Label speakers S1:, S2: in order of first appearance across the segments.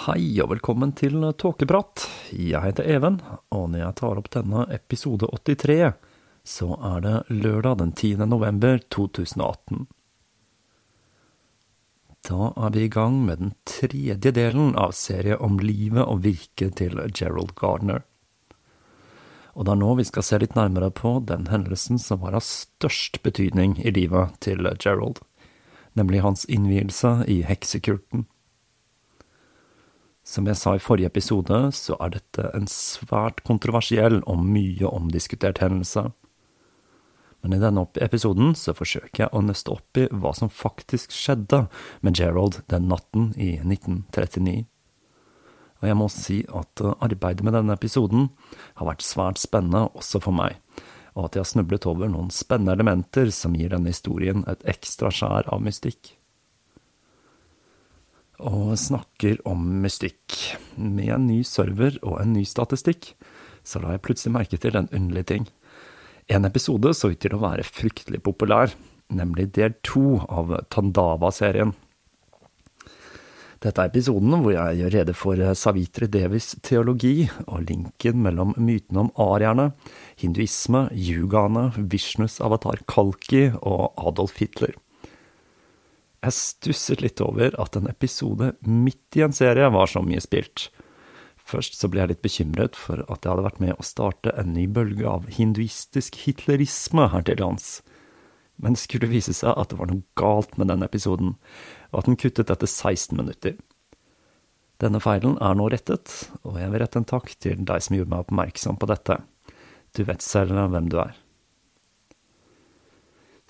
S1: Hei og velkommen til Tåkeprat. Jeg heter Even, og når jeg tar opp denne episode 83, så er det lørdag den 10. november 2018. Da er vi i gang med den tredje delen av serien om livet og virket til Gerald Gardner. Og det er nå vi skal se litt nærmere på den hendelsen som var av størst betydning i livet til Gerald, nemlig hans innvielse i heksekulten. Som jeg sa i forrige episode, så er dette en svært kontroversiell og mye omdiskutert hendelse. Men i denne episoden så forsøker jeg å nøste opp i hva som faktisk skjedde med Gerald den natten i 1939. Og jeg må si at arbeidet med denne episoden har vært svært spennende også for meg, og at jeg har snublet over noen spennende elementer som gir denne historien et ekstra skjær av mystikk og snakker om mystikk. Med en ny server og en ny statistikk, så la jeg plutselig merke til en underlig ting. En episode så ut til å være fryktelig populær, nemlig del to av Tandava-serien. Dette er episoden hvor jeg gjør rede for Savitri Devis teologi og linken mellom mytene om arierne, hinduisme, yugaene, Vishnus avatar Kalki og Adolf Hitler. Jeg stusset litt over at en episode midt i en serie var så mye spilt. Først så ble jeg litt bekymret for at jeg hadde vært med å starte en ny bølge av hinduistisk hitlerisme her til lands. Men det skulle vise seg at det var noe galt med den episoden, og at den kuttet etter 16 minutter. Denne feilen er nå rettet, og jeg vil rette en takk til deg som gjorde meg oppmerksom på dette. Du vet selv hvem du er.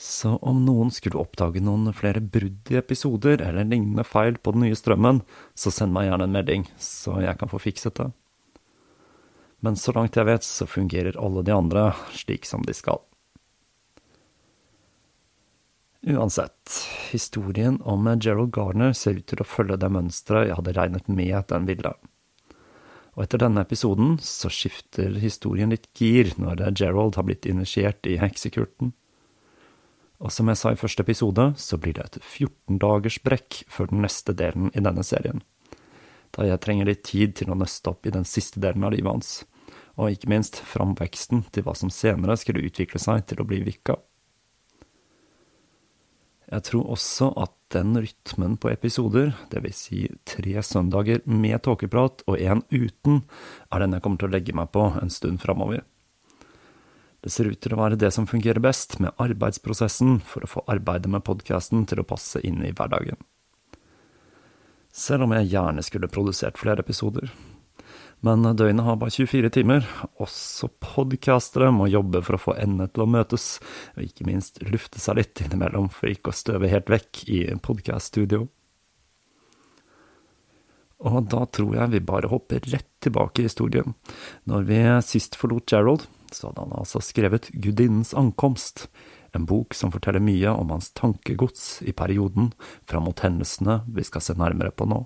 S1: Så om noen skulle oppdage noen flere brudd i episoder eller lignende feil på den nye strømmen, så send meg gjerne en melding, så jeg kan få fikset det. Men så langt jeg vet, så fungerer alle de andre slik som de skal. Uansett, historien om Gerald Garner ser ut til å følge det mønsteret jeg hadde regnet med at den ville. Og etter denne episoden så skifter historien litt gir når Gerald har blitt initiert i heksekulten. Og som jeg sa i første episode, så blir det et 14 dagers brekk før den neste delen i denne serien. Da jeg trenger litt tid til å nøste opp i den siste delen av livet hans, og ikke minst framveksten til hva som senere skulle utvikle seg til å bli Vikka. Jeg tror også at den rytmen på episoder, vil si tre søndager med tåkeprat og én uten, er den jeg kommer til å legge meg på en stund framover. Det ser ut til å være det som fungerer best med arbeidsprosessen for å få arbeidet med podkasten til å passe inn i hverdagen. Selv om jeg gjerne skulle produsert flere episoder. Men døgnet har bare 24 timer, også podkastere må jobbe for å få endene til å møtes, og ikke minst lufte seg litt innimellom for ikke å støve helt vekk i podkaststudio. Og da tror jeg vi bare hopper rett tilbake i historien. Når vi sist forlot Gerald, så hadde han altså skrevet Gudinnens ankomst, en bok som forteller mye om hans tankegods i perioden fram mot hendelsene vi skal se nærmere på nå.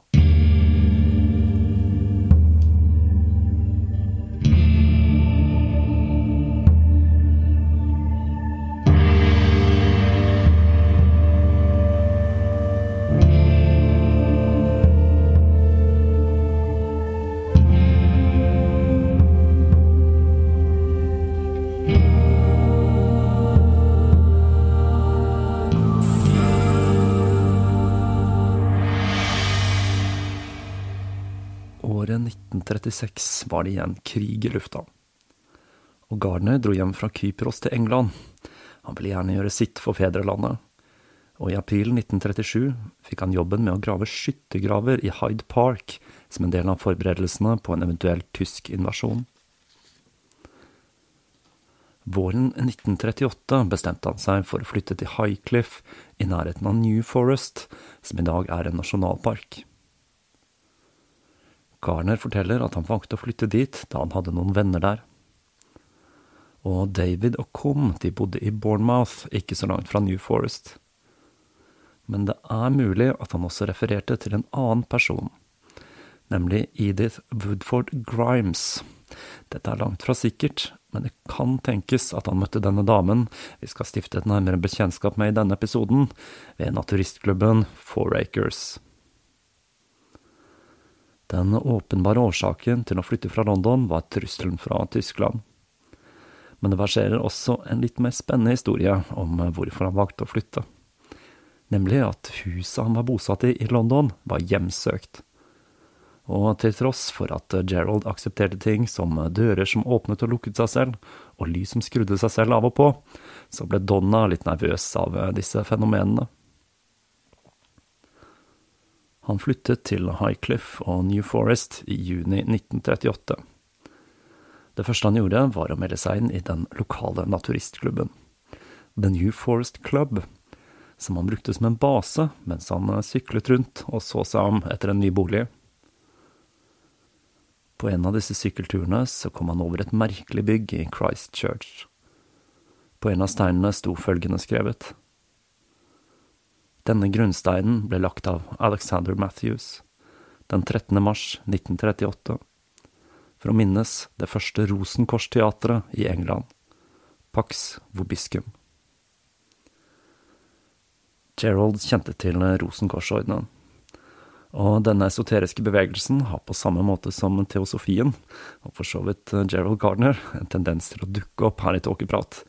S1: 1936 var det igjen krig i lufta. Og Gardner dro hjem fra Kypros til England. Han ville gjerne gjøre sitt for fedrelandet. Og i april 1937 fikk han jobben med å grave skyttergraver i Hyde Park som en del av forberedelsene på en eventuell tysk invasjon. Våren 1938 bestemte han seg for å flytte til Highcliff i nærheten av New Forest, som i dag er en nasjonalpark. Garner forteller at han valgte å flytte dit da han hadde noen venner der. Og David og Com de bodde i Bournemouth, ikke så langt fra New Forest. Men det er mulig at han også refererte til en annen person, nemlig Edith Woodford Grimes. Dette er langt fra sikkert, men det kan tenkes at han møtte denne damen vi skal stifte et nærmere bekjentskap med i denne episoden, ved naturistklubben Four Acres. Den åpenbare årsaken til å flytte fra London var trusselen fra Tyskland. Men det verserer også en litt mer spennende historie om hvorfor han valgte å flytte. Nemlig at huset han var bosatt i i London, var hjemsøkt. Og til tross for at Gerald aksepterte ting som dører som åpnet og lukket seg selv, og lys som skrudde seg selv av og på, så ble Donna litt nervøs av disse fenomenene. Han flyttet til Highcliff og New Forest i juni 1938. Det første han gjorde, var å melde seg inn i den lokale naturistklubben, The New Forest Club, som han brukte som en base mens han syklet rundt og så seg om etter en ny bolig. På en av disse sykkelturene så kom han over et merkelig bygg i Christchurch. På en av steinene sto følgende skrevet. Denne grunnsteinen ble lagt av Alexander Matthews den 13. mars 1938 for å minnes det første Rosenkorsteatret i England, Pax Vobiscum. Gerald kjente til Rosenkorsordenen, og denne esoteriske bevegelsen har på samme måte som teosofien, og for så vidt Gerald Gardner, en tendens til å dukke opp her i tåkeprat.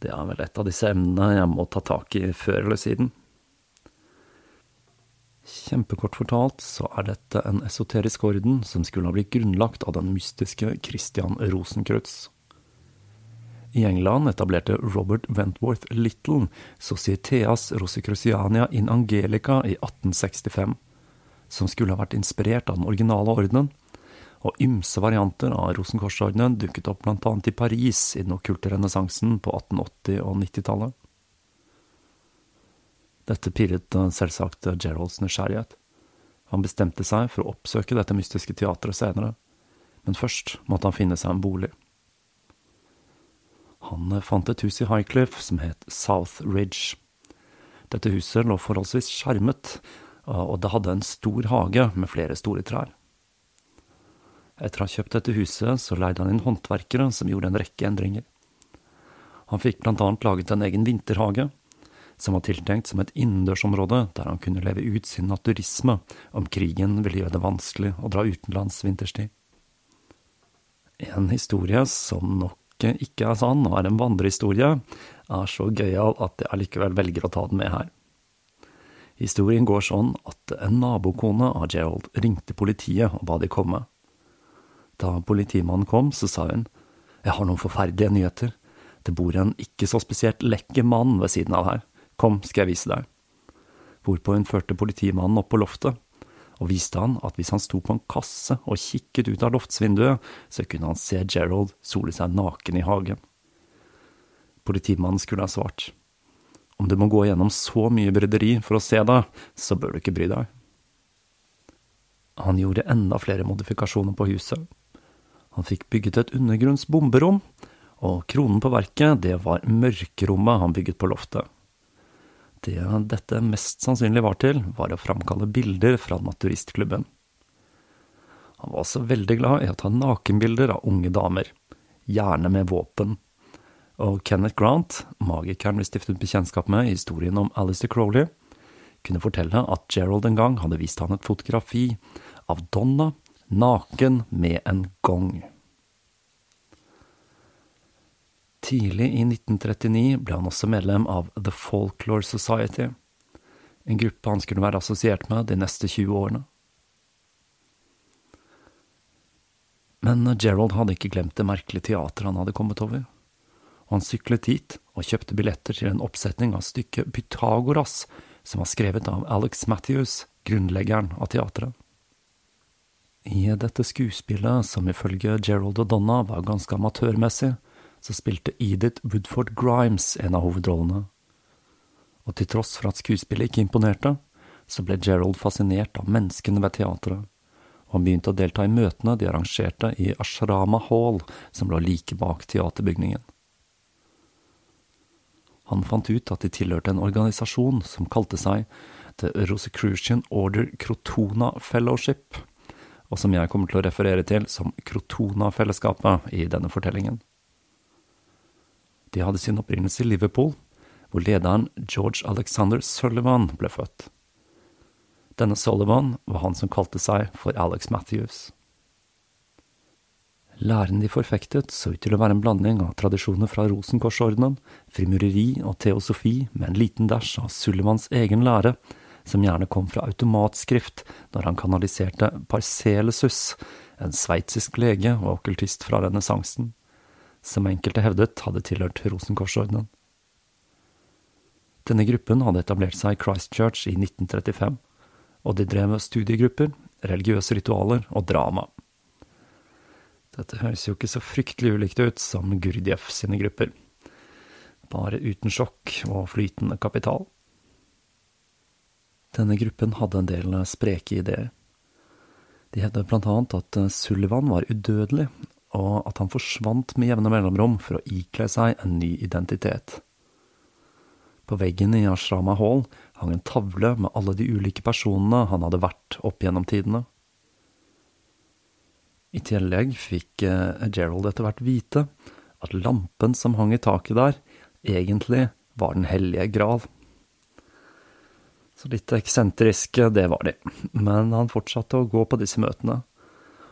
S1: Det er vel et av disse emnene jeg må ta tak i før eller siden. Kjempekort fortalt så er dette en esoterisk orden som skulle ha blitt grunnlagt av den mystiske Christian Rosenkreutz. I England etablerte Robert Wentworth Little Societeas Rosicruciania in Angelica i 1865, som skulle ha vært inspirert av den originale ordenen, og ymse varianter av Rosenkorsordenen dukket opp annet i Paris i den okkulte renessansen på 1880- og 90-tallet. Dette pirret selvsagt Geralds nysgjerrighet. Han bestemte seg for å oppsøke dette mystiske teatret senere, men først måtte han finne seg en bolig. Han fant et hus i Highcliff som het South Ridge. Dette huset lå forholdsvis skjermet, og det hadde en stor hage med flere store trær. Etter å ha kjøpt dette huset, så leide han inn håndverkere som gjorde en rekke endringer. Han fikk blant annet laget en egen vinterhage, som var tiltenkt som et innendørsområde der han kunne leve ut sin naturisme om krigen ville gjøre det vanskelig å dra utenlands vinterstid. En historie som nok ikke er sann og er en vandrehistorie, er så gøyal at jeg allikevel velger å ta den med her. Historien går sånn at en nabokone av Gerald ringte politiet og ba de komme. Da politimannen kom, så sa hun, jeg har noen forferdelige nyheter, det bor en ikke så spesielt lekker mann ved siden av her. Kom, skal jeg vise deg. Hvorpå hun førte politimannen opp på loftet, og viste han at hvis han sto på en kasse og kikket ut av loftsvinduet, så kunne han se Gerald sole seg naken i hagen. Politimannen skulle ha svart. Om du må gå gjennom så mye bryderi for å se det, så bør du ikke bry deg. Han gjorde enda flere modifikasjoner på huset. Han fikk bygget et undergrunns bomberom, og kronen på verket, det var mørkerommet han bygget på loftet. Det dette mest sannsynlig var til, var å framkalle bilder fra naturistklubben. Han var også veldig glad i å ta nakenbilder av unge damer, gjerne med våpen. Og Kenneth Grant, magikeren vi stiftet bekjentskap med i historien om Alistair Crowley, kunne fortelle at Gerald en gang hadde vist han et fotografi av Donna naken med en gong. Tidlig i 1939 ble han også medlem av The Folklore Society, en gruppe han skulle være assosiert med de neste 20 årene. Men Gerald hadde ikke glemt det merkelige teateret han hadde kommet over, og han syklet hit og kjøpte billetter til en oppsetning av stykket Pythagoras, som var skrevet av Alex Matthews, grunnleggeren av teatret. I dette skuespillet, som ifølge Gerald og Donna var ganske amatørmessig, så spilte Edith Woodford Grimes en av hovedrollene. Og til tross for at skuespillet ikke imponerte, så ble Gerald fascinert av menneskene ved teatret, og han begynte å delta i møtene de arrangerte i Ashrama Hall, som lå like bak teaterbygningen. Han fant ut at de tilhørte en organisasjon som kalte seg The Rosicrucian Order Crotona Fellowship, og som jeg kommer til å referere til som Crotona-fellesskapet i denne fortellingen. De hadde sin opprinnelse i Liverpool, hvor lederen George Alexander Sullivan ble født. Denne Sullivan var han som kalte seg for Alex Matthews. Læren de forfektet så ut til å være en blanding av tradisjoner fra Rosenkorsordenen, frimureri og teosofi med en liten dæsj av Sullivans egen lære, som gjerne kom fra automatskrift når han kanaliserte Parcelesus, en sveitsisk lege og okkultist fra renessansen som enkelte hevdet hadde tilhørt Rosenkorsordenen. Denne gruppen hadde etablert seg i Christchurch i 1935, og de drev studiegrupper, religiøse ritualer og drama. Dette høres jo ikke så fryktelig ulikt ut som Gurdjieff sine grupper, bare uten sjokk og flytende kapital. Denne gruppen hadde en del spreke ideer. De hevdet blant annet at Sullivan var udødelig, og at han forsvant med jevne mellomrom for å ikle seg en ny identitet. På veggen i Ashrama Hall hang en tavle med alle de ulike personene han hadde vært opp gjennom tidene. I tillegg fikk eh, Gerald etter hvert vite at lampen som hang i taket der, egentlig var Den hellige gral. Så litt eksentriske, det var de, men han fortsatte å gå på disse møtene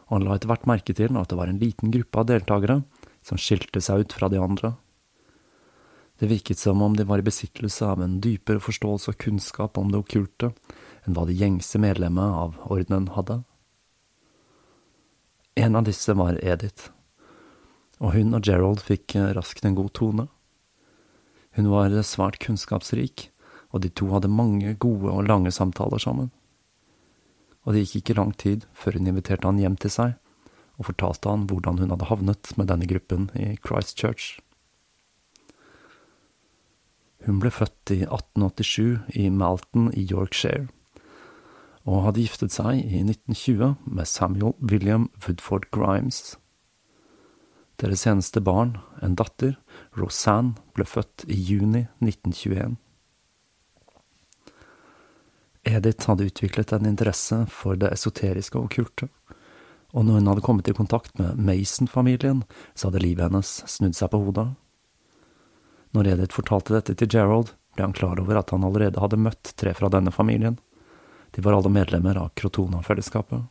S1: og han la etter hvert merke til at det var en liten gruppe av deltakere som skilte seg ut fra de andre. Det virket som om de var i besittelse av en dypere forståelse og kunnskap om det okkulte enn hva de gjengse medlemmet av ordenen hadde. En av disse var Edith, og hun og Gerald fikk raskt en god tone. Hun var svært kunnskapsrik, og de to hadde mange gode og lange samtaler sammen og det gikk ikke lang tid før hun inviterte han hjem til seg og fortalte han hvordan hun hadde havnet med denne gruppen i Christchurch. Hun ble født i 1887 i Malton i Yorkshire, og hadde giftet seg i 1920 med Samuel William Woodford Grimes. Deres eneste barn, en datter, Rosanne, ble født i juni 1921. Edith hadde utviklet en interesse for det esoteriske og okkulte, og når hun hadde kommet i kontakt med Mason-familien, så hadde livet hennes snudd seg på hodet. Når Edith fortalte dette til Gerald, ble han klar over at han allerede hadde møtt tre fra denne familien. De var alle medlemmer av Crotona-fellesskapet.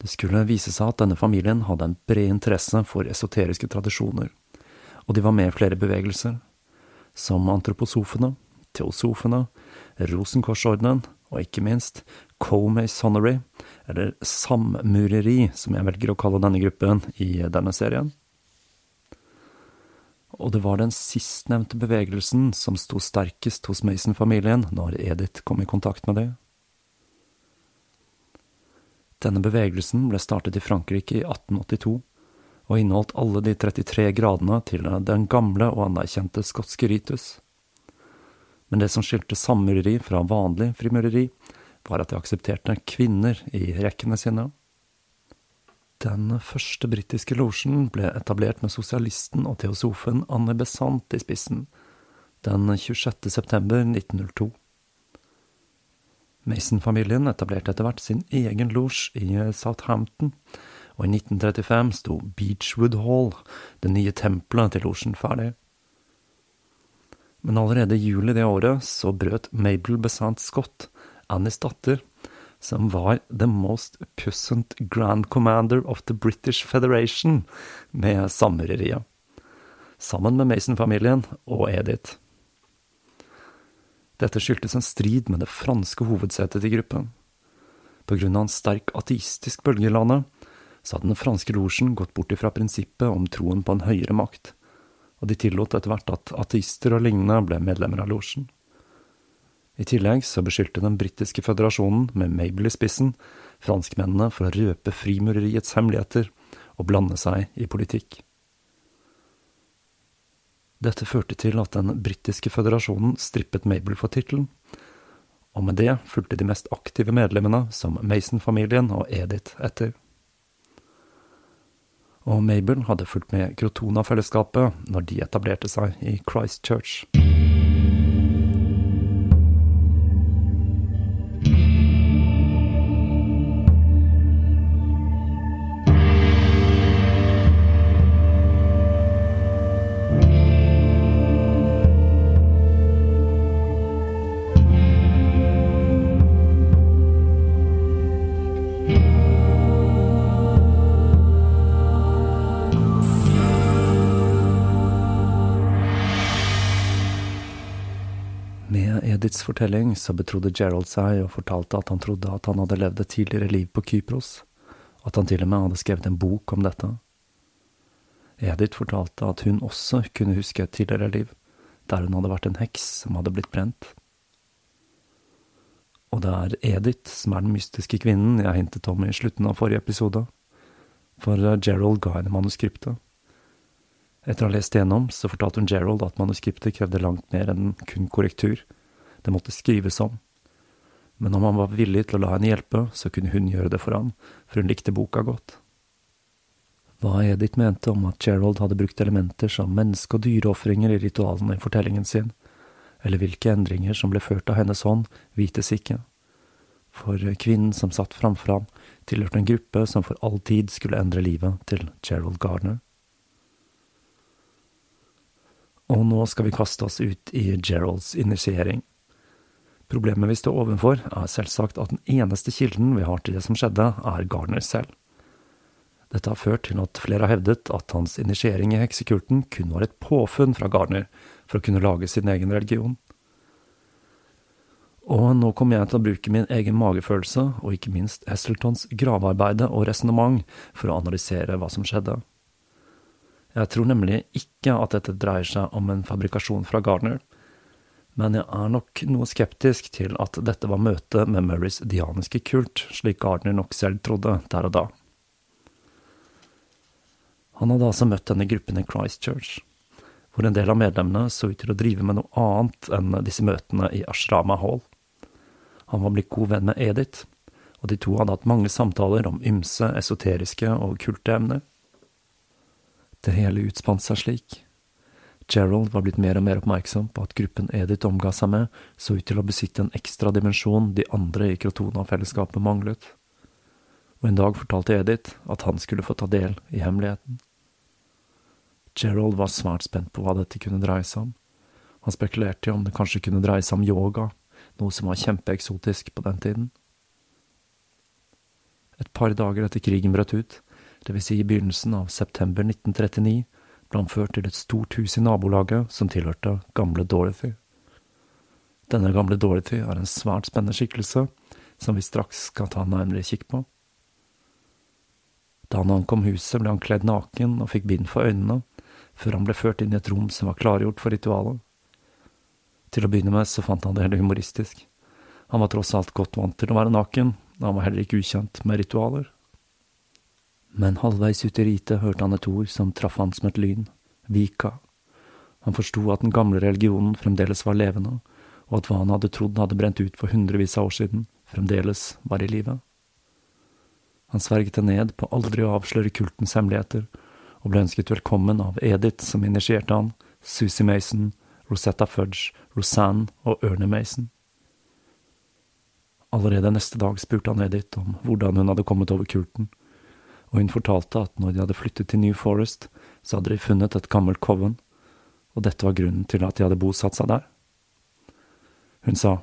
S1: Det skulle vise seg at denne familien hadde en bred interesse for esoteriske tradisjoner, og de var med i flere bevegelser, som antroposofene, teosofene, Rosenkorsordenen og ikke minst Co-Masonry, eller sammureri, som jeg velger å kalle denne gruppen i denne serien. Og det var den sistnevnte bevegelsen som sto sterkest hos Mason-familien når Edith kom i kontakt med det. Denne bevegelsen ble startet i Frankrike i 1882, og inneholdt alle de 33 gradene til den gamle og anerkjente skotske ritus men det som skilte sammureri fra vanlig frimureri, var at de aksepterte kvinner i rekkene sine. Den første britiske losjen ble etablert med sosialisten og teosofen Anne Besant i spissen, den 26. september 1902. Mason-familien etablerte etter hvert sin egen losj i Southampton, og i 1935 sto Beechwood Hall, det nye tempelet til losjen, ferdig. Men allerede i juli det året så brøt Mabel Besant Scott, Annies datter, som var the most pussant grand commander of the British Federation, med samureriet. Sammen med Mason-familien og Edith. Dette skyldtes en strid med det franske hovedsetet i gruppen. På grunn av en sterk ateistisk bølge i landet, så hadde den franske losjen gått bort ifra prinsippet om troen på en høyere makt, og de tillot etter hvert at ateister og lignende ble medlemmer av losjen. I tillegg så beskyldte den britiske føderasjonen, med Mabel i spissen, franskmennene for å røpe frimureriets hemmeligheter og blande seg i politikk. Dette førte til at den britiske føderasjonen strippet Mabel for tittelen, og med det fulgte de mest aktive medlemmene, som Mason-familien og Edith, etter. Og Mabel hadde fulgt med Crotona-fellesskapet når de etablerte seg i Christchurch. Ediths fortelling så betrodde Gerald seg og fortalte at han trodde at han hadde levd et tidligere liv på Kypros, og at han til og med hadde skrevet en bok om dette. Edith fortalte at hun også kunne huske et tidligere liv, der hun hadde vært en heks som hadde blitt brent. Og det er Edith som er den mystiske kvinnen jeg hintet om i slutten av forrige episode, for Gerald ga henne manuskriptet. Etter å ha lest igjennom, så fortalte hun Gerald at manuskriptet krevde langt mer enn kun korrektur. Det måtte skrives om. Men om han var villig til å la henne hjelpe, så kunne hun gjøre det for ham, for hun likte boka godt. Hva Edith mente om at Gerald hadde brukt elementer som menneske- og dyreofringer i ritualene i fortellingen sin, eller hvilke endringer som ble ført av hennes hånd, vites ikke. For kvinnen som satt framfor ham, tilhørte en gruppe som for all tid skulle endre livet til Gerald Gardner. Og nå skal vi kaste oss ut i Geralds initiering. Problemet vi står overfor, er selvsagt at den eneste kilden vi har til det som skjedde, er Gardner selv. Dette har ført til at flere har hevdet at hans initiering i heksekulten kun var et påfunn fra Gardner for å kunne lage sin egen religion. Og nå kommer jeg til å bruke min egen magefølelse, og ikke minst Hesseltons gravearbeide og resonnement, for å analysere hva som skjedde. Jeg tror nemlig ikke at dette dreier seg om en fabrikasjon fra Gardner, men jeg er nok noe skeptisk til at dette var møtet med Murrays dianiske kult, slik Gardner nok selv trodde der og da. Han hadde altså møtt denne gruppen i Christchurch, hvor en del av medlemmene så ut til å drive med noe annet enn disse møtene i Ashrama Hall. Han var blitt god venn med Edith, og de to hadde hatt mange samtaler om ymse esoteriske og kulte emner. Det hele utspant seg slik. Gerald var blitt mer og mer oppmerksom på at gruppen Edith omga seg med, så ut til å besitte en ekstra dimensjon de andre i Krotona-fellesskapet manglet. Og en dag fortalte Edith at han skulle få ta del i hemmeligheten. Gerald var svært spent på hva dette kunne dreie seg om. Han spekulerte i om det kanskje kunne dreie seg om yoga, noe som var kjempeeksotisk på den tiden. Et par dager etter krigen brøt ut, det vil si i begynnelsen av september 1939, ble han ført til et stort hus i nabolaget som tilhørte gamle Dorothy. Denne gamle Dorothy er en svært spennende skikkelse, som vi straks skal ta nærmere kikk på. Da han ankom huset, ble han kledd naken og fikk bind for øynene, før han ble ført inn i et rom som var klargjort for ritualet. Til å begynne med så fant han det hele humoristisk. Han var tross alt godt vant til å være naken, og han var heller ikke ukjent med ritualer. Men halvveis ut i ritet hørte han et ord som traff ham som et lyn, vika. Han forsto at den gamle religionen fremdeles var levende, og at hva han hadde trodd hadde brent ut for hundrevis av år siden, fremdeles var i live. Han sverget det ned på aldri å avsløre kultens hemmeligheter, og ble ønsket velkommen av Edith, som initierte han, Susie Mason, Rosetta Fudge, Rosanne og Ernie Mason. Allerede neste dag spurte han Edith om hvordan hun hadde kommet over kulten, og hun fortalte at når de hadde flyttet til New Forest, så hadde de funnet et gammelt coven, og dette var grunnen til at de hadde bosatt seg der. Hun sa,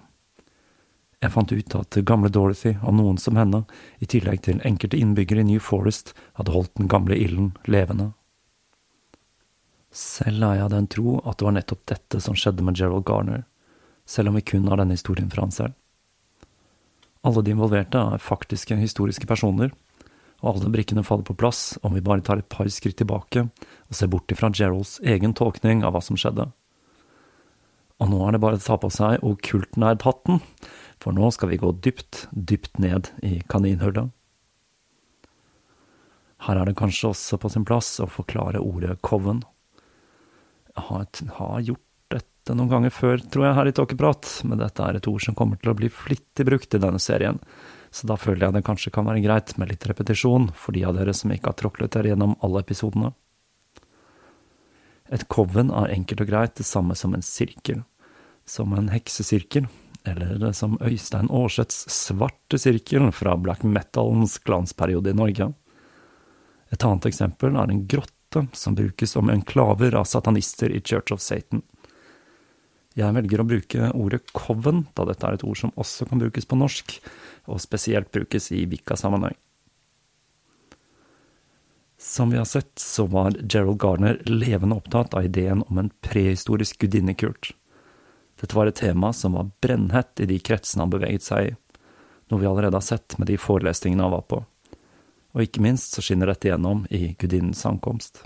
S1: Jeg fant ut at gamle Dorothy og noen som henne, i tillegg til enkelte innbyggere i New Forest, hadde holdt den gamle ilden levende. Selv er jeg av den tro at det var nettopp dette som skjedde med Gerald Garner, selv om vi kun har denne historien fra han selv. Alle de involverte er faktiske historiske personer, og alle brikkene faller på plass om vi bare tar et par skritt tilbake og ser bort ifra Geralds egen tolkning av hva som skjedde. Og nå er det bare å ta på seg okkultnerdhatten, for nå skal vi gå dypt, dypt ned i kaninhullet. Her er det kanskje også på sin plass å forklare ordet coven. Jeg har, har gjort dette noen ganger før, tror jeg, her i Tåkeprat, men dette er et ord som kommer til å bli flittig brukt i denne serien, så da føler jeg det kanskje kan være greit med litt repetisjon for de av dere som ikke har tråklet dere gjennom alle episodene. Et coven er enkelt og greit det samme som en sirkel, som en heksesirkel, eller som Øystein Aarseths svarte sirkel fra black metalens glansperiode i Norge. Et annet eksempel er en grotte som brukes som enklaver av satanister i Church of Satan. Jeg velger å bruke ordet coven, da dette er et ord som også kan brukes på norsk, og spesielt brukes i Vika-sammenheng. Som vi har sett, så var Gerald Garner levende opptatt av ideen om en prehistorisk gudinnekult. Dette var et tema som var brennhett i de kretsene han beveget seg i, noe vi allerede har sett med de forelesningene han var på. Og ikke minst så skinner dette gjennom i gudinnens ankomst.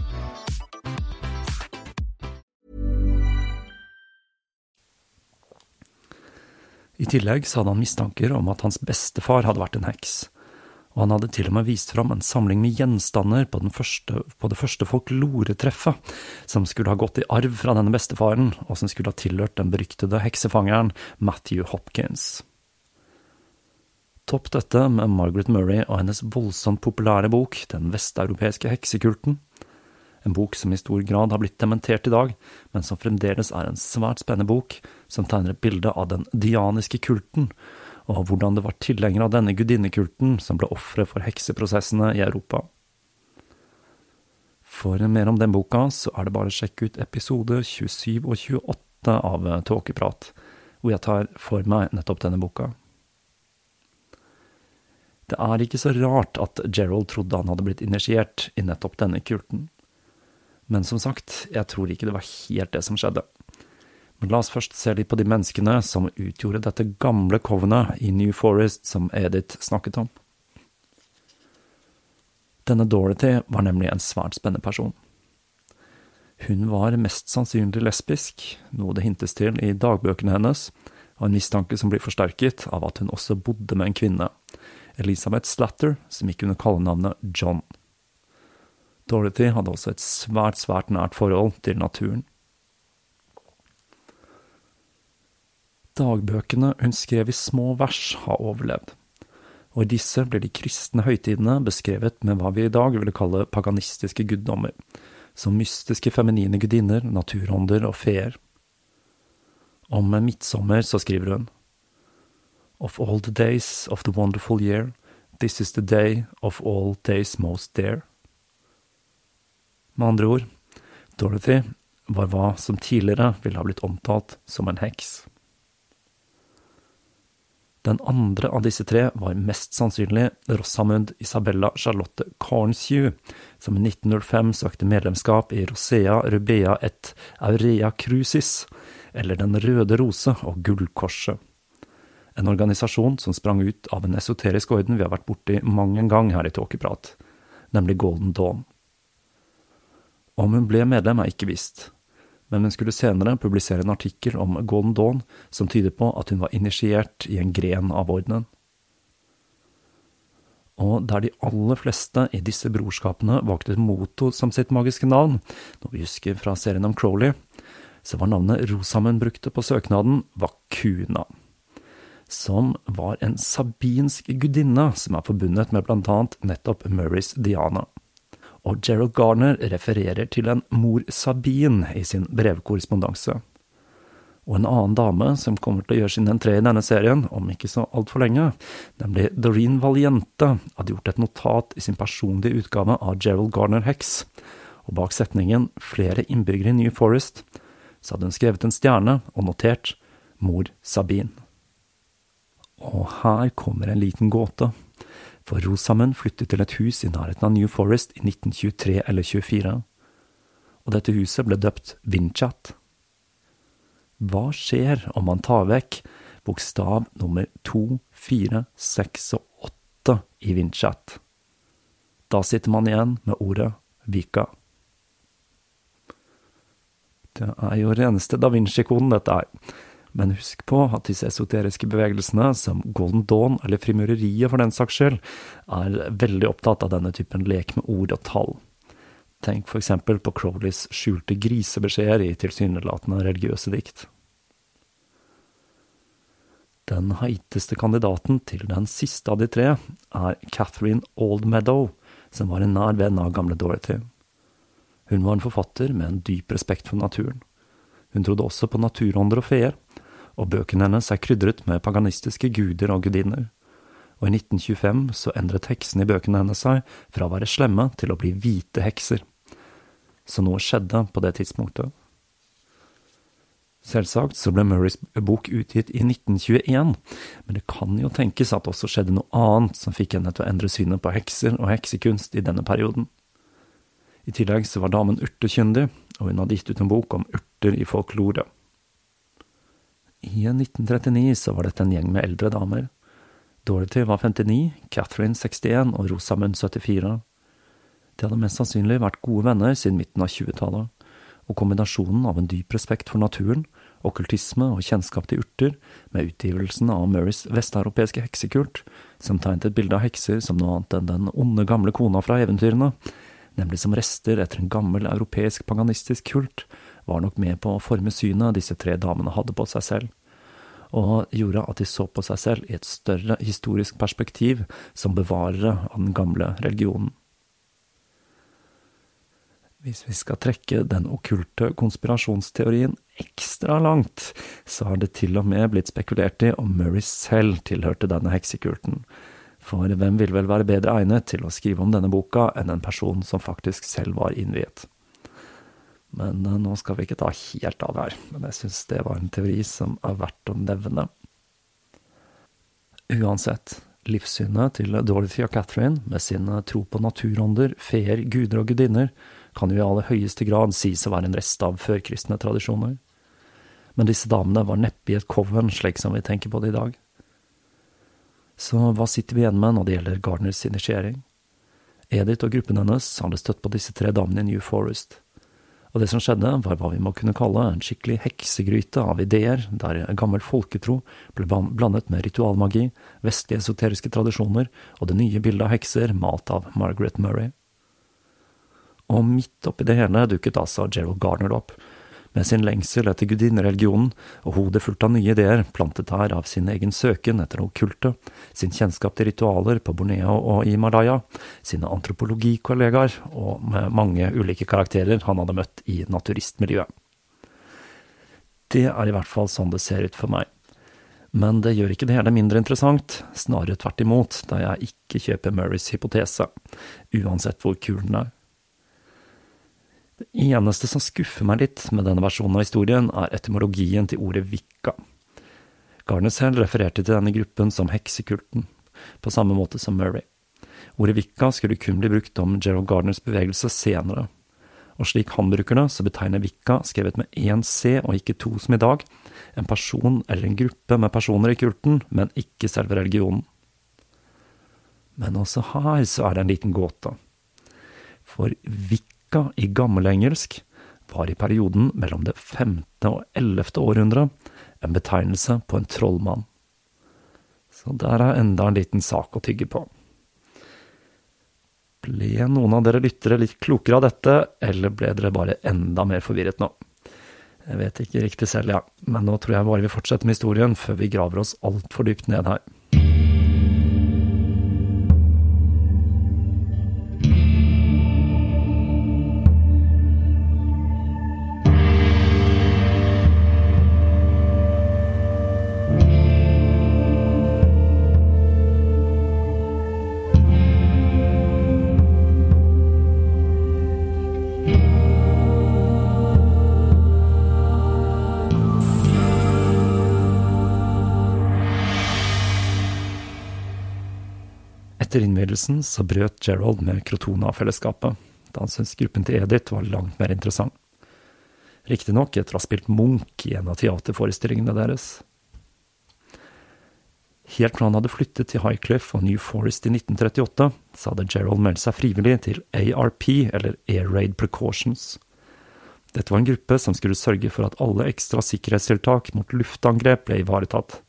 S1: I tillegg så hadde han mistanker om at hans bestefar hadde vært en heks, og han hadde til og med vist fram en samling med gjenstander på, første, på det første folkloretreffet, som skulle ha gått i arv fra denne bestefaren, og som skulle ha tilhørt den beryktede heksefangeren Matthew Hopkins. Topp dette med Margaret Murray og hennes voldsomt populære bok Den vesteuropeiske heksekulten, en bok som i stor grad har blitt dementert i dag, men som fremdeles er en svært spennende bok, som tegner et bilde av den dianiske kulten, og hvordan det var tilhengere av denne gudinnekulten som ble ofre for hekseprosessene i Europa. For mer om den boka, så er det bare å sjekke ut episode 27 og 28 av Tåkeprat, hvor jeg tar for meg nettopp denne boka. Det er ikke så rart at Gerald trodde han hadde blitt initiert i nettopp denne kulten. Men som sagt, jeg tror ikke det var helt det som skjedde. Men la oss først se litt på de menneskene som utgjorde dette gamle covenet i New Forest som Edith snakket om. Denne Dorothy var nemlig en svært spennende person. Hun var mest sannsynlig lesbisk, noe det hintes til i dagbøkene hennes, og en mistanke som blir forsterket av at hun også bodde med en kvinne, Elisabeth Slatter, som gikk under kallenavnet John. Dorothy hadde også et svært, svært nært forhold til naturen. Dagbøkene hun skrev i små vers, har overlevd, og i disse blir de kristne høytidene beskrevet med hva vi i dag ville kalle paganistiske guddommer, som mystiske feminine gudinner, naturånder og feer. Om midtsommer så skriver hun Of all the days of the wonderful year, this is the day of all days most dear. Med andre ord, Dorothy var hva som tidligere ville ha blitt omtalt som en heks. Den andre av disse tre var mest sannsynlig Rosamund Isabella Charlotte Cornshew, som i 1905 søkte medlemskap i Rosea Rubea et Aurea Crucis, eller Den røde rose og Gullkorset. En organisasjon som sprang ut av en esoterisk orden vi har vært borti mang en gang her i Tåkeprat, nemlig Golden Dawn. Om hun ble medlem, er ikke visst, men hun skulle senere publisere en artikkel om Golden Dawn som tyder på at hun var initiert i en gren av ordenen. Og der de aller fleste i disse brorskapene valgte Moto som sitt magiske navn, noe vi husker fra serien om Crowley, så var navnet Rosamund brukte på søknaden Vakuna, som var en sabinsk gudinne som er forbundet med blant annet nettopp Murrays Diana og Gerald Garner refererer til en mor Sabine i sin brevkorrespondanse. Og en annen dame som kommer til å gjøre sin entré i denne serien, om ikke så altfor lenge, nemlig Doreen Valiente, hadde gjort et notat i sin personlige utgave av Gerald Garner Hex, og bak setningen 'Flere innbyggere i New Forest' så hadde hun skrevet en stjerne og notert 'Mor Sabine'. Og her kommer en liten gåte for Rosamund flyttet til et hus i nærheten av New Forest i 1923 eller 24, og dette huset ble døpt Vinchat. Hva skjer om man tar vekk bokstav nummer to, fire, seks og åtte i Vinchat? Da sitter man igjen med ordet Vika. Det er jo reneste da Vinci-koden, dette er. Men husk på at disse esoteriske bevegelsene, som Golden Dawn eller frimureriet for den saks skyld, er veldig opptatt av denne typen lek med ord og tall. Tenk eksempel på Crowleys skjulte grisebeskjeder i tilsynelatende religiøse dikt. Den heiteste kandidaten til den siste av de tre er Catherine Oldmeadow, som var en nær venn av gamle Dorothy. Hun var en forfatter med en dyp respekt for naturen. Hun trodde også på naturånder og feer, og bøkene hennes er krydret med paganistiske guder og gudinner. Og i 1925 så endret heksene i bøkene hennes seg fra å være slemme til å bli hvite hekser. Så noe skjedde på det tidspunktet. Selvsagt så ble Murrays bok utgitt i 1921, men det kan jo tenkes at det også skjedde noe annet som fikk henne til å endre synet på hekser og heksekunst i denne perioden. I tillegg så var damen urtekyndig, og hun hadde gitt ut en bok om urter i folklore. I 1939 så var dette en gjeng med eldre damer. Dorothy var 59, Catherine 61 og Rosamund 74. De hadde mest sannsynlig vært gode venner siden midten av 20-tallet, og kombinasjonen av en dyp respekt for naturen, okkultisme og kjennskap til urter, med utgivelsen av Murrays vesteuropeiske heksekult, som tegnet et bilde av hekser som noe annet enn den onde gamle kona fra eventyrene, nemlig som rester etter en gammel europeisk paganistisk kult, var nok med på å forme synet disse tre damene hadde på seg selv, og gjorde at de så på seg selv i et større historisk perspektiv som bevarere av den gamle religionen. Hvis vi skal trekke den okkulte konspirasjonsteorien ekstra langt, så har det til og med blitt spekulert i om Murray selv tilhørte denne heksekulten, for hvem ville vel være bedre egnet til å skrive om denne boka enn en person som faktisk selv var innviet? Men uh, nå skal vi ikke ta helt av her. Men jeg syns det var en teori som er verdt å nevne. Uansett, livssynet til Dorothy og Catherine, med sin eh, tro på naturånder, feer, guder og gudinner, kan jo i aller høyeste grad sies å være en rest av førkristne tradisjoner. Men disse damene var neppe i et coven, slik som vi tenker på det i dag. Så hva sitter vi igjen med når det gjelder Gardners initiering? Edith og gruppen hennes hadde støtt på disse tre damene i New Forest. Og det som skjedde, var hva vi må kunne kalle en skikkelig heksegryte av ideer, der gammel folketro ble blandet med ritualmagi, vestlige esoteriske tradisjoner og det nye bildet av hekser malt av Margaret Murray. Og midt oppi det hele dukket altså Gerald Garner opp, med sin lengsel etter gudinnereligionen og hodet fullt av nye ideer, plantet her av sin egen søken etter noe kulte, sin kjennskap til ritualer på Borneo og i Malaya, sine antropologikollegaer og med mange ulike karakterer han hadde møtt i naturistmiljøet. Det er i hvert fall sånn det ser ut for meg. Men det gjør ikke det hele mindre interessant, snarere tvert imot, da jeg ikke kjøper Murrays hypotese, uansett hvor kul den er. Det eneste som skuffer meg litt med denne versjonen av historien, er etymologien til ordet vikka. Garner selv refererte til denne gruppen som heksekulten, på samme måte som Murray. Ordet vikka skulle kun bli brukt om Gerald Gardners bevegelse senere, og slik han bruker det, så betegner vikka, skrevet med én C og ikke to som i dag, en person eller en gruppe med personer i kulten, men ikke selve religionen. Men også her så er det en liten gåte. For vikka i gammelengelsk var i perioden mellom det femte og ellevte århundre en betegnelse på en trollmann. Så der er enda en liten sak å tygge på. Ble noen av dere lyttere litt klokere av dette, eller ble dere bare enda mer forvirret nå? Jeg vet ikke riktig selv, ja, men nå tror jeg bare vi fortsetter med historien før vi graver oss altfor dypt ned her. Etter så brøt Gerald med Crotona-fellesskapet, da han syntes gruppen til Edith var langt mer interessant. Riktignok etter å ha spilt Munch i en av teaterforestillingene deres. Helt fra han hadde flyttet til Highcliff og New Forest i 1938, så hadde Gerald meldt seg frivillig til ARP, eller Air Raid Precautions. Dette var en gruppe som skulle sørge for at alle ekstra sikkerhetstiltak mot luftangrep ble ivaretatt,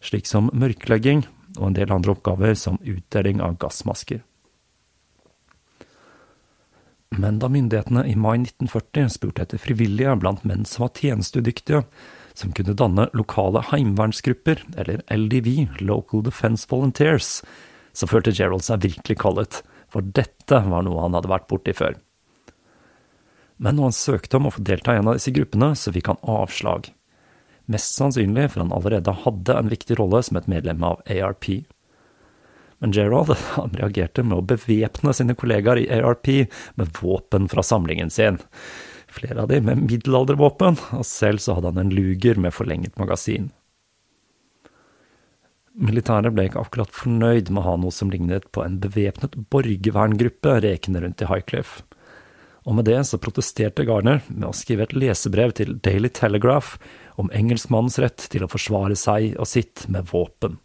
S1: slik som mørklegging og en del andre oppgaver som utdeling av gassmasker. Men da myndighetene i mai 1940 spurte etter frivillige blant menn som var tjenestedyktige, som kunne danne lokale heimevernsgrupper, eller LDV, Local Defense Volunteers, så følte Gerald seg virkelig kallet, for dette var noe han hadde vært borti før. Men når han søkte om å få delta i en av disse gruppene, så fikk han avslag mest sannsynlig for han allerede hadde en viktig rolle som et medlem av ARP. Men Gerald han reagerte med å bevæpne sine kollegaer i ARP med våpen fra samlingen sin. Flere av dem med middelaldervåpen, og selv så hadde han en luger med forlenget magasin. Militæret ble ikke akkurat fornøyd med å ha noe som lignet på en bevæpnet borgerverngruppe rekende rundt i Highcliff. Og med det så protesterte Garner med å skrive et lesebrev til Daily Telegraph om engelskmannens rett til å forsvare seg og sitt med våpen.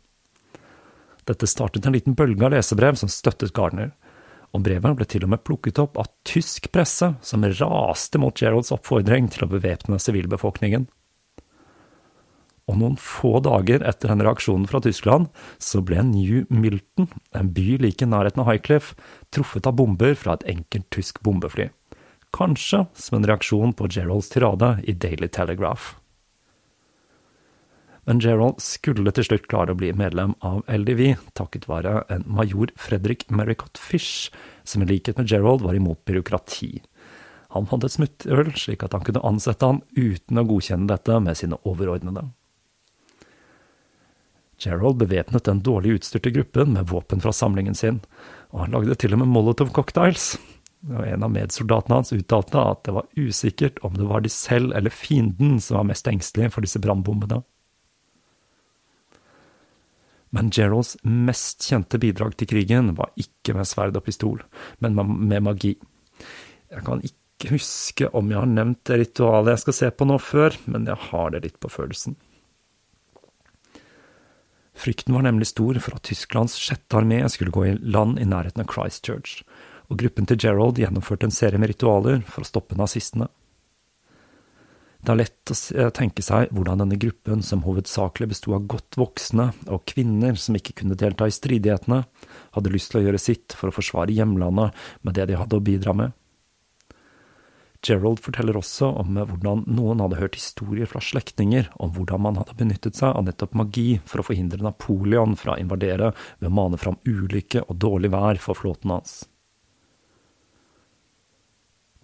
S1: Dette startet en liten bølge av lesebrev som støttet Gardner, og brevet ble til og med plukket opp av tysk presse, som raste mot Geralds oppfordring til å bevæpne sivilbefolkningen. Og noen få dager etter denne reaksjonen fra Tyskland, så ble New Milton, en by like i nærheten av Highcliff, truffet av bomber fra et enkelt tysk bombefly. Kanskje som en reaksjon på Geralds tirade i Daily Telegraph men Gerald skulle til slutt klare å bli medlem av LDV, takket være en major Fredrik Maricott Fish, som i likhet med Gerald var imot byråkrati. Han hadde et smutthull, slik at han kunne ansette han uten å godkjenne dette med sine overordnede. Gerald bevæpnet den dårlig utstyrte gruppen med våpen fra samlingen sin, og han lagde til og med Molotov-cocktails. En av medsoldatene hans uttalte at det var usikkert om det var de selv eller fienden som var mest engstelige for disse brannbombene. Men Geralds mest kjente bidrag til krigen var ikke med sverd og pistol, men med magi. Jeg kan ikke huske om jeg har nevnt det ritualet jeg skal se på nå før, men jeg har det litt på følelsen. Frykten var nemlig stor for at Tysklands sjette armé skulle gå i land i nærheten av Christchurch, og gruppen til Gerald gjennomførte en serie med ritualer for å stoppe nazistene. Det er lett å tenke seg hvordan denne gruppen, som hovedsakelig besto av godt voksne og kvinner som ikke kunne delta i stridighetene, hadde lyst til å gjøre sitt for å forsvare hjemlandet med det de hadde å bidra med. Gerald forteller også om hvordan noen hadde hørt historier fra slektninger om hvordan man hadde benyttet seg av nettopp magi for å forhindre Napoleon fra å invadere ved å mane fram ulykke og dårlig vær for flåten hans.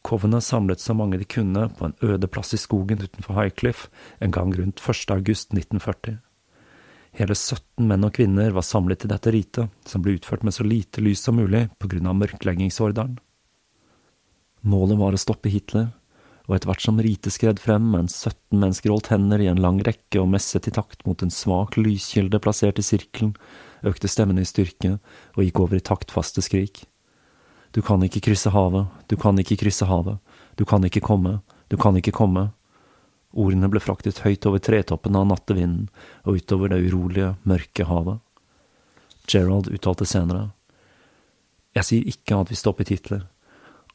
S1: Covenant samlet så mange de kunne på en øde plass i skogen utenfor Highcliff en gang rundt 1. august 1940. Hele 17 menn og kvinner var samlet til dette ritet, som ble utført med så lite lys som mulig av mørkleggingsordren. Målet var å stoppe Hitler, og etter hvert som ritet skred frem mens 17 mennesker holdt hender i en lang rekke og messet i takt mot en svak lyskilde plassert i sirkelen, økte stemmene i styrke og gikk over i taktfaste skrik. Du kan ikke krysse havet, du kan ikke krysse havet, du kan ikke komme, du kan ikke komme. Ordene ble fraktet høyt over tretoppen av nattevinden og utover det urolige, mørke havet. Gerald uttalte senere. Jeg sier ikke at vi stoppet Hitler.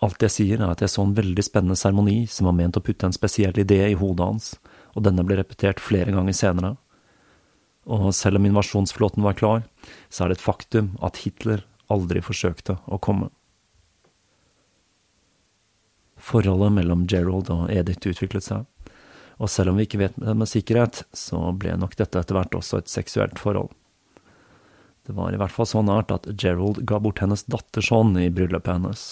S1: Alt jeg sier er at jeg så en veldig spennende seremoni som var ment å putte en spesiell idé i hodet hans, og denne ble repetert flere ganger senere. Og selv om invasjonsflåten var klar, så er det et faktum at Hitler aldri forsøkte å komme. Forholdet mellom Gerald og Edith utviklet seg, og selv om vi ikke vet det med sikkerhet, så ble nok dette etter hvert også et seksuelt forhold. Det var i hvert fall så nært at Gerald ga bort hennes datters hånd i bryllupet hennes.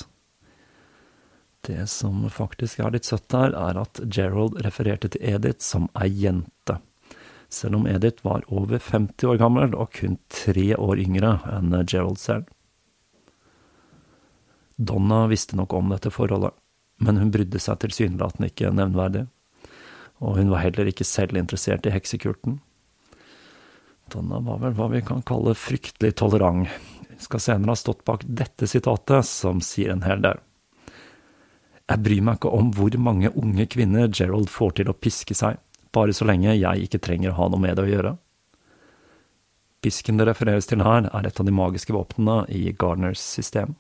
S1: Det som faktisk er litt søtt her, er at Gerald refererte til Edith som ei jente, selv om Edith var over 50 år gammel og kun tre år yngre enn Gerald selv. Donna visste nok om dette forholdet, men hun brydde seg tilsynelatende ikke nevnverdig, og hun var heller ikke selv interessert i heksekulten. Donna var vel hva vi kan kalle fryktelig tolerant. Hun skal senere ha stått bak dette sitatet, som sier en hel del. Jeg bryr meg ikke om hvor mange unge kvinner Gerald får til å piske seg, bare så lenge jeg ikke trenger å ha noe med det å gjøre. Pisken det refereres til her, er et av de magiske våpnene i Gardners system.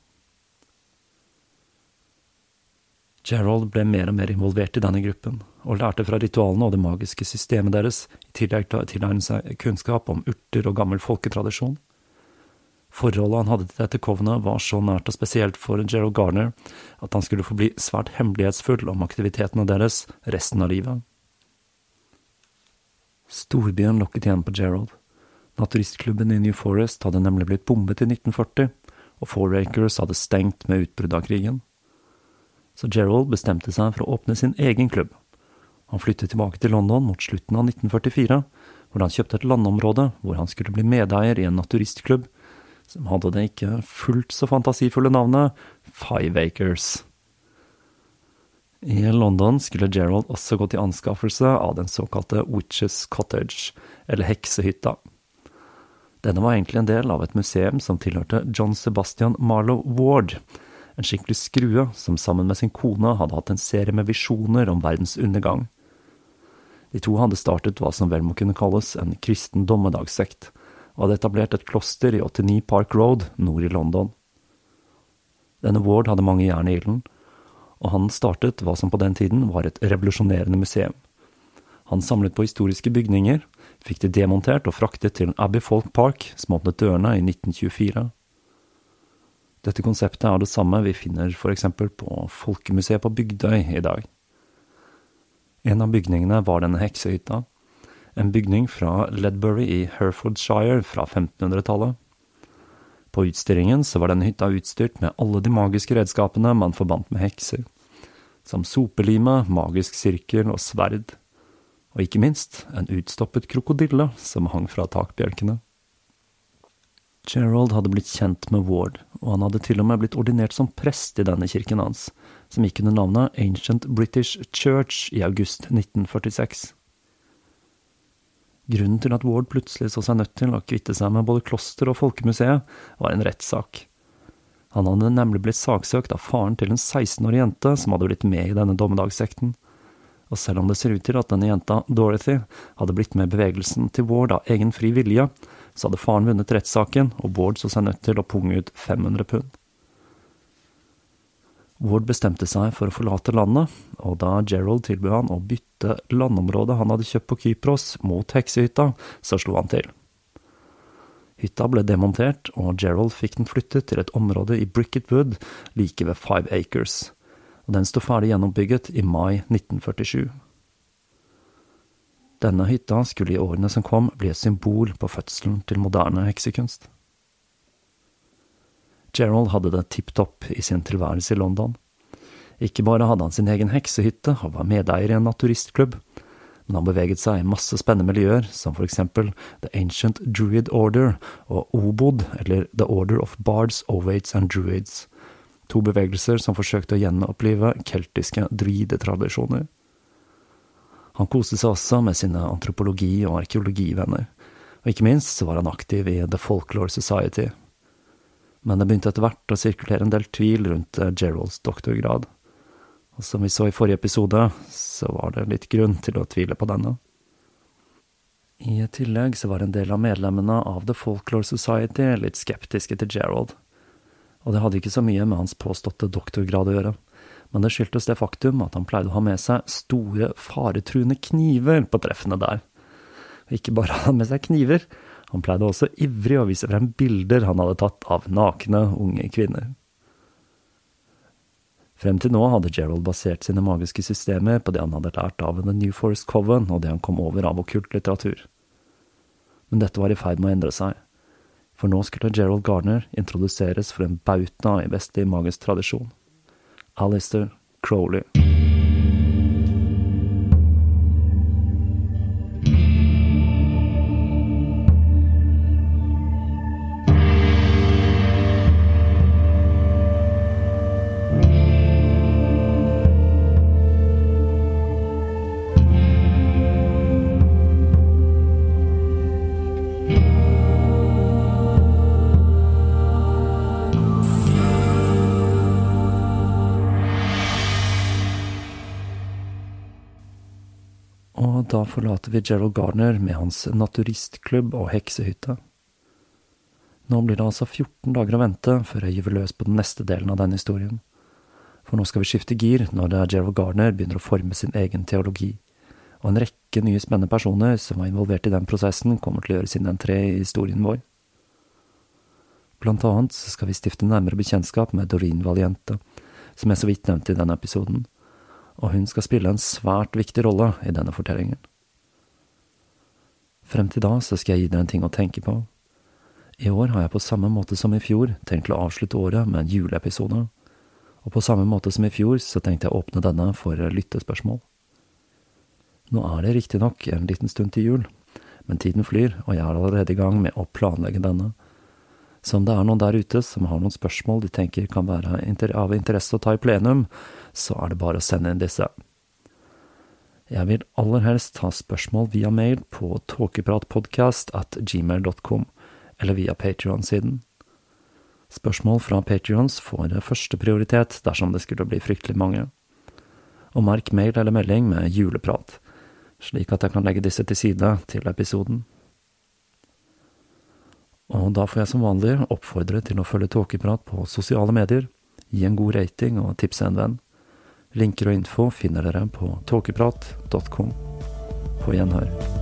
S1: Gerald ble mer og mer involvert i denne gruppen, og lærte fra ritualene og det magiske systemet deres, i tillegg til å tilegne seg kunnskap om urter og gammel folketradisjon. Forholdet han hadde til dette kovnet, var så nært og spesielt for Gerald Garner at han skulle forbli svært hemmelighetsfull om aktivitetene deres resten av livet. Storbyen lokket igjen på Gerald. Naturistklubben i New Forest hadde nemlig blitt bombet i 1940, og Four Acres hadde stengt med utbruddet av krigen så Gerald bestemte seg for å åpne sin egen klubb. Han flyttet tilbake til London mot slutten av 1944, hvor han kjøpte et landområde hvor han skulle bli medeier i en naturistklubb som hadde det ikke fullt så fantasifulle navnet Five Acres. I London skulle Gerald også gå til anskaffelse av den såkalte Witches Cottage, eller Heksehytta. Denne var egentlig en del av et museum som tilhørte John Sebastian Marlow Ward, en skikkelig skrue som sammen med sin kone hadde hatt en serie med visjoner om verdens undergang. De to hadde startet hva som vel må kunne kalles en kristen dommedagssekt, og hadde etablert et kloster i 89 Park Road nord i London. Denne Ward hadde mange jern i ilden, og han startet hva som på den tiden var et revolusjonerende museum. Han samlet på historiske bygninger, fikk de demontert og fraktet til Abbey Folk Park, som åpnet dørene i 1924. Dette konseptet er det samme vi finner eksempel på Folkemuseet på Bygdøy i dag. En av bygningene var denne heksehytta, en bygning fra Ledbury i Herefordshire fra 1500-tallet. På utstillingen så var denne hytta utstyrt med alle de magiske redskapene man forbandt med hekser, som sopelime, magisk sirkel og sverd, og ikke minst en utstoppet krokodille som hang fra takbjelkene. Gerald hadde blitt kjent med Ward, og han hadde til og med blitt ordinert som prest i denne kirken hans, som gikk under navnet Ancient British Church i august 1946. Grunnen til at Ward plutselig så seg nødt til å kvitte seg med både kloster og folkemuseet, var en rettssak. Han hadde nemlig blitt saksøkt av faren til en 16 årig jente som hadde blitt med i denne dommedagssekten, og selv om det ser ut til at denne jenta, Dorothy, hadde blitt med i bevegelsen til Ward av egen fri vilje, så hadde faren vunnet rettssaken, og Bård så seg nødt til å punge ut 500 pund. Ward bestemte seg for å forlate landet, og da Gerald tilbød han å bytte landområdet han hadde kjøpt på Kypros mot heksehytta, så slo han til. Hytta ble demontert, og Gerald fikk den flyttet til et område i Bricket Wood like ved Five Acres, og den sto ferdig gjennombygget i mai 1947. Denne hytta skulle i årene som kom bli et symbol på fødselen til moderne heksekunst. Gerald hadde det tipp topp i sin tilværelse i London. Ikke bare hadde han sin egen heksehytte og var medeier i en naturistklubb, men han beveget seg i masse spennende miljøer, som for eksempel The Ancient Druid Order og Obod, eller The Order of Bards, Ovates and Druids, to bevegelser som forsøkte å gjenopplive keltiske druidetradisjoner. Han koste seg også med sine antropologi- og arkeologivenner, og ikke minst så var han aktiv i The Folklore Society. Men det begynte etter hvert å sirkulere en del tvil rundt eh, Geralds doktorgrad. Og som vi så i forrige episode, så var det litt grunn til å tvile på denne. I tillegg så var en del av medlemmene av The Folklore Society litt skeptiske til Gerald. Og det hadde ikke så mye med hans påståtte doktorgrad å gjøre, men det skyldtes det faktum at han pleide å ha med seg store, faretruende kniver på treffene der. Og ikke bare hadde han med seg kniver, han pleide også ivrig å vise frem bilder han hadde tatt av nakne, unge kvinner. Frem til nå hadde Gerald basert sine magiske systemer på det han hadde lært av The New Forest Coven og det han kom over av okkult litteratur. Men dette var i ferd med å endre seg, for nå skulle Gerald Garner introduseres for en bauta i vestlig magisk tradisjon. Alistair Crowley. Forlater vi Gerald Garner med hans naturistklubb og heksehytte. Nå blir det altså 14 dager å vente før jeg gyver løs på den neste delen av denne historien. For nå skal vi skifte gir når det er Gerald Garner begynner å forme sin egen teologi. Og en rekke nye spennende personer som var involvert i den prosessen, kommer til å gjøre sin entré i historien vår. Blant annet skal vi stifte nærmere bekjentskap med Doreen Valiente, som jeg så vidt nevnte i denne episoden og hun skal spille en svært viktig rolle i denne fortellingen. Frem til da så skal jeg gi deg en ting å tenke på. I år har jeg på samme måte som i fjor tenkt å avslutte året med en juleepisode, og på samme måte som i fjor så tenkte jeg å åpne denne for lyttespørsmål. Nå er det riktignok en liten stund til jul, men tiden flyr, og jeg er allerede i gang med å planlegge denne. Så om det er noen der ute som har noen spørsmål de tenker kan være av interesse å ta i plenum, så er det bare å sende inn disse. Jeg vil aller helst ta spørsmål via mail på tåkepratpodkast eller via Patrion-siden. Spørsmål fra Patrions får førsteprioritet dersom det skulle bli fryktelig mange. Og merk mail eller melding med juleprat, slik at jeg kan legge disse til side til episoden. Og da får jeg som vanlig oppfordre til å følge Tåkeprat på sosiale medier, gi en god rating og tipse en venn. Linker og info finner dere på tåkeprat.com. På gjenhør.